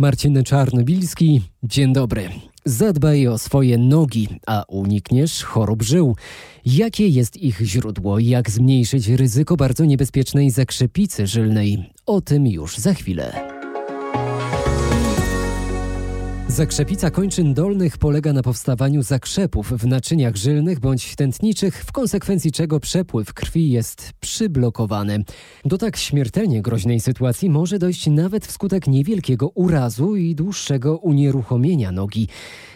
Marcin Czarnobilski, dzień dobry. Zadbaj o swoje nogi, a unikniesz chorób żył. Jakie jest ich źródło? Jak zmniejszyć ryzyko bardzo niebezpiecznej zakrzepicy żylnej? O tym już za chwilę. Zakrzepica kończyn dolnych polega na powstawaniu zakrzepów w naczyniach żylnych bądź tętniczych, w konsekwencji czego przepływ krwi jest przyblokowany. Do tak śmiertelnie groźnej sytuacji może dojść nawet wskutek niewielkiego urazu i dłuższego unieruchomienia nogi.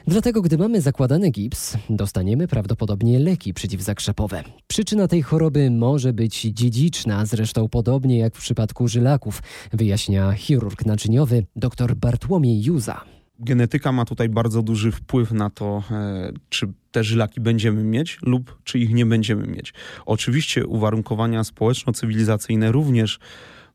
Dlatego, gdy mamy zakładany gips, dostaniemy prawdopodobnie leki przeciwzakrzepowe. Przyczyna tej choroby może być dziedziczna, zresztą podobnie jak w przypadku żylaków, wyjaśnia chirurg naczyniowy dr Bartłomiej Juza genetyka ma tutaj bardzo duży wpływ na to, e, czy te żylaki będziemy mieć lub czy ich nie będziemy mieć. Oczywiście uwarunkowania społeczno-cywilizacyjne również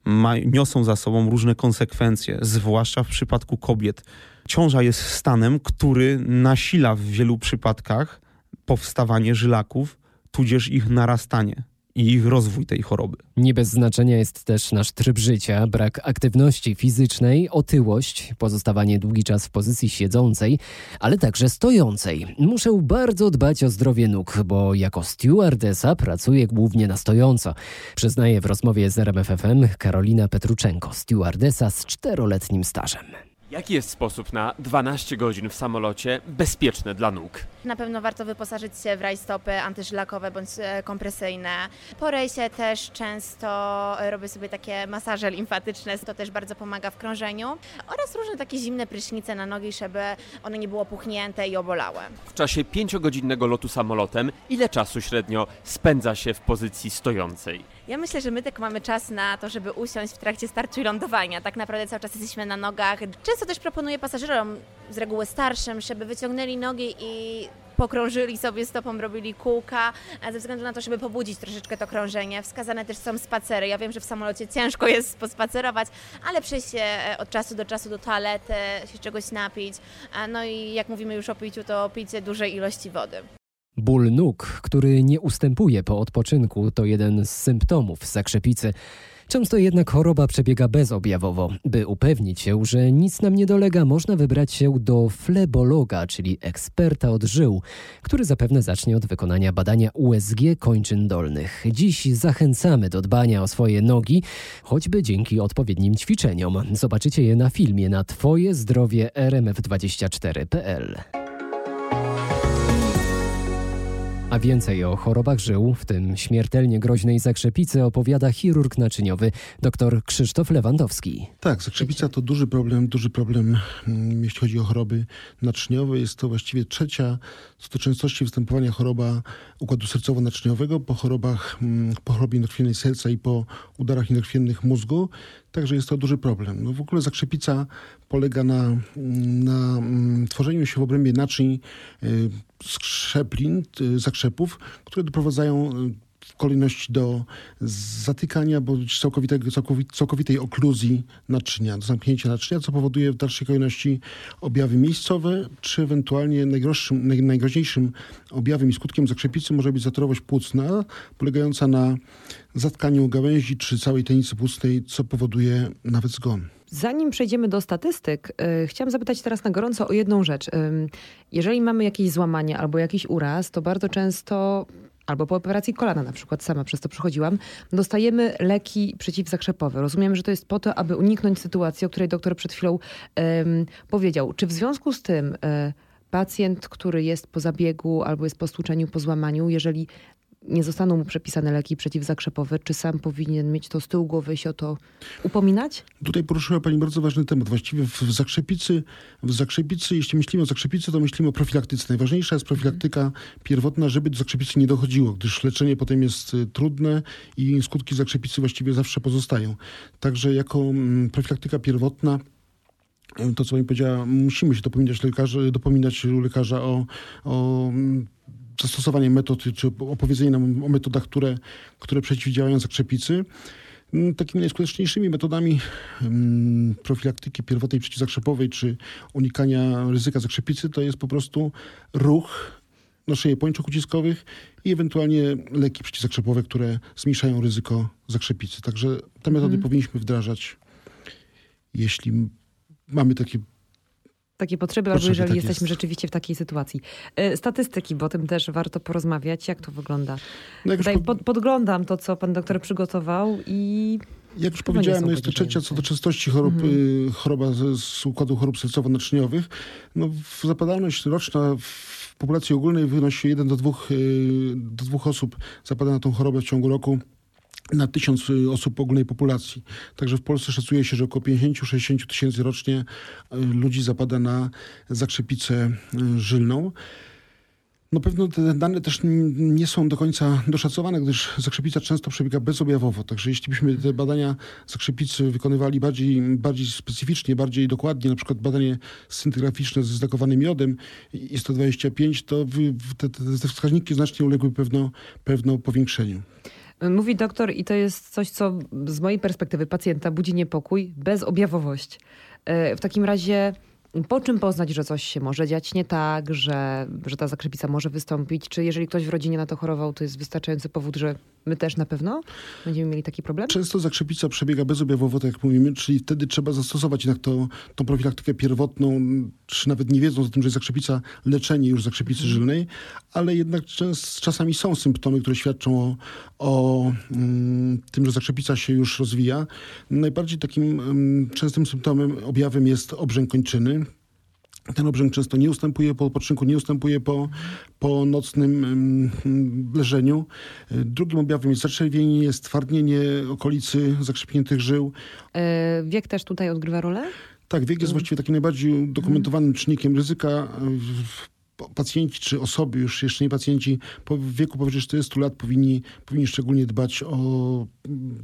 ma, niosą za sobą różne konsekwencje, zwłaszcza w przypadku kobiet. Ciąża jest stanem, który nasila w wielu przypadkach powstawanie żylaków, tudzież ich narastanie i rozwój tej choroby. Nie bez znaczenia jest też nasz tryb życia, brak aktywności fizycznej, otyłość, pozostawanie długi czas w pozycji siedzącej, ale także stojącej. Muszę bardzo dbać o zdrowie nóg, bo jako stewardesa pracuję głównie na stojąco. Przyznaje w rozmowie z RMFFM Karolina Petruczenko, stewardesa z czteroletnim stażem. Jaki jest sposób na 12 godzin w samolocie bezpieczne dla nóg? Na pewno warto wyposażyć się w rajstopy antyżlakowe bądź e, kompresyjne. Po rejsie też często robię sobie takie masaże limfatyczne, to też bardzo pomaga w krążeniu. Oraz różne takie zimne prysznice na nogi, żeby one nie było puchnięte i obolałe. W czasie 5-godzinnego lotu samolotem ile czasu średnio spędza się w pozycji stojącej? Ja myślę, że my tak mamy czas na to, żeby usiąść w trakcie startu i lądowania. Tak naprawdę cały czas jesteśmy na nogach. Często też proponuję pasażerom, z reguły starszym, żeby wyciągnęli nogi i pokrążyli sobie stopą, robili kółka, ze względu na to, żeby pobudzić troszeczkę to krążenie. Wskazane też są spacery. Ja wiem, że w samolocie ciężko jest pospacerować, ale przejść się e, od czasu do czasu do toalety, się czegoś napić. No i jak mówimy już o piciu, to picie dużej ilości wody. Ból nóg, który nie ustępuje po odpoczynku, to jeden z symptomów zakrzepicy. Często jednak choroba przebiega bezobjawowo. By upewnić się, że nic nam nie dolega, można wybrać się do flebologa, czyli eksperta od żył, który zapewne zacznie od wykonania badania USG kończyn dolnych. Dziś zachęcamy do dbania o swoje nogi, choćby dzięki odpowiednim ćwiczeniom. Zobaczycie je na filmie na Twoje zdrowie rmf24.pl. A więcej o chorobach żył, w tym śmiertelnie groźnej zakrzepicy, opowiada chirurg naczyniowy dr Krzysztof Lewandowski. Tak, zakrzepica to duży problem, duży problem, mm, jeśli chodzi o choroby naczyniowe. Jest to właściwie trzecia co do częstości występowania choroba układu sercowo-naczyniowego po chorobach, mm, po chorobie niedokrwiennej serca i po udarach niedokrwiennych mózgu. Także jest to duży problem. No w ogóle zakrzepica polega na, na mm, tworzeniu się w obrębie naczyń y, skrzeplin, y, zakrzepów, które doprowadzają y, w kolejności do zatykania bądź całkowitej, całkowitej okluzji naczynia, do zamknięcia naczynia, co powoduje w dalszej kolejności objawy miejscowe, czy ewentualnie najgroźniejszym, najgroźniejszym objawem i skutkiem zakrzepicy może być zatorowość płucna, polegająca na zatkaniu gałęzi czy całej tenicy płucnej, co powoduje nawet zgon. Zanim przejdziemy do statystyk, yy, chciałam zapytać teraz na gorąco o jedną rzecz. Jeżeli mamy jakieś złamanie albo jakiś uraz, to bardzo często albo po operacji kolana na przykład, sama przez to przechodziłam, dostajemy leki przeciwzakrzepowe. Rozumiem, że to jest po to, aby uniknąć sytuacji, o której doktor przed chwilą um, powiedział. Czy w związku z tym um, pacjent, który jest po zabiegu albo jest po stłuczeniu, po złamaniu, jeżeli nie zostaną mu przepisane leki przeciwzakrzepowe, czy sam powinien mieć to z tyłu głowy i się o to upominać? Tutaj poruszyła Pani bardzo ważny temat. Właściwie w zakrzepicy, w zakrzepicy, jeśli myślimy o zakrzepicy, to myślimy o profilaktyce. Najważniejsza jest profilaktyka pierwotna, żeby do zakrzepicy nie dochodziło, gdyż leczenie potem jest y, trudne i skutki zakrzepicy właściwie zawsze pozostają. Także jako mm, profilaktyka pierwotna y, to, co pani powiedziała, musimy się dopominać, lekarzy, dopominać lekarza o, o mm, zastosowanie metod, czy opowiedzenie nam o metodach, które, które przeciwdziałają zakrzepicy. Mm, takimi najskuteczniejszymi metodami mm, profilaktyki pierwotnej przeciwzakrzepowej czy unikania ryzyka zakrzepicy to jest po prostu ruch, noszenie pończok uciskowych i ewentualnie leki przeciwzakrzepowe, które zmniejszają ryzyko zakrzepicy. Także te metody hmm. powinniśmy wdrażać, jeśli mamy takie takie potrzeby, albo jeżeli tak jesteśmy jest. rzeczywiście w takiej sytuacji. E, statystyki, bo o tym też warto porozmawiać. Jak to wygląda? No Tutaj pod, podglądam to, co pan doktor przygotował i... Jak już powiedziałem, no jest to trzecia co do częstości chorób, mhm. choroba z, z układu chorób sercowo-naczyniowych. No, zapadalność roczna w populacji ogólnej wynosi 1 do 2, do 2 osób zapada na tą chorobę w ciągu roku na tysiąc y, osób ogólnej populacji. Także w Polsce szacuje się, że około 50-60 tysięcy rocznie y, ludzi zapada na zakrzepicę y, żylną. No pewno te dane też nie są do końca doszacowane, gdyż zakrzepica często przebiega bezobjawowo. Także jeśli byśmy te badania zakrzepicy wykonywali bardziej, bardziej specyficznie, bardziej dokładnie, na przykład badanie scintygraficzne ze zdakowanym jodem i 125, to te, te wskaźniki znacznie uległy pewno, pewno powiększeniu. Mówi doktor, i to jest coś, co z mojej perspektywy pacjenta budzi niepokój, bezobjawowość. E, w takim razie po czym poznać, że coś się może dziać nie tak, że, że ta zakrzepica może wystąpić? Czy jeżeli ktoś w rodzinie na to chorował, to jest wystarczający powód, że my też na pewno będziemy mieli taki problem? Często zakrzepica przebiega bezobjawowo, tak jak mówimy, czyli wtedy trzeba zastosować jednak to, tą profilaktykę pierwotną, czy nawet nie wiedząc o tym, że jest zakrzepica, leczenie już zakrzepicy mhm. żylnej, ale jednak czas, czasami są symptomy, które świadczą o, o mm, tym, że zakrzepica się już rozwija. Najbardziej takim mm, częstym symptomem, objawem jest obrzęk kończyny, ten obrzęk często nie ustępuje po odpoczynku, nie ustępuje po, po nocnym mm, leżeniu. Drugim objawem jest zaczerwienienie, stwardnienie okolicy zakrzepniętych żył. E, wiek też tutaj odgrywa rolę? Tak, wiek jest właściwie takim najbardziej udokumentowanym czynnikiem ryzyka. Pacjenci czy osoby, już jeszcze nie pacjenci, po wieku powyżej 40 lat powinni, powinni szczególnie dbać o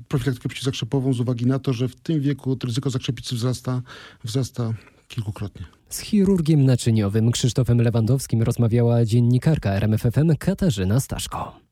profilaktykę przeciwzakrzepową z uwagi na to, że w tym wieku to ryzyko zakrzepicy wzrasta, wzrasta kilkukrotnie. Z chirurgiem naczyniowym Krzysztofem Lewandowskim rozmawiała dziennikarka RMFFM Katarzyna Staszko.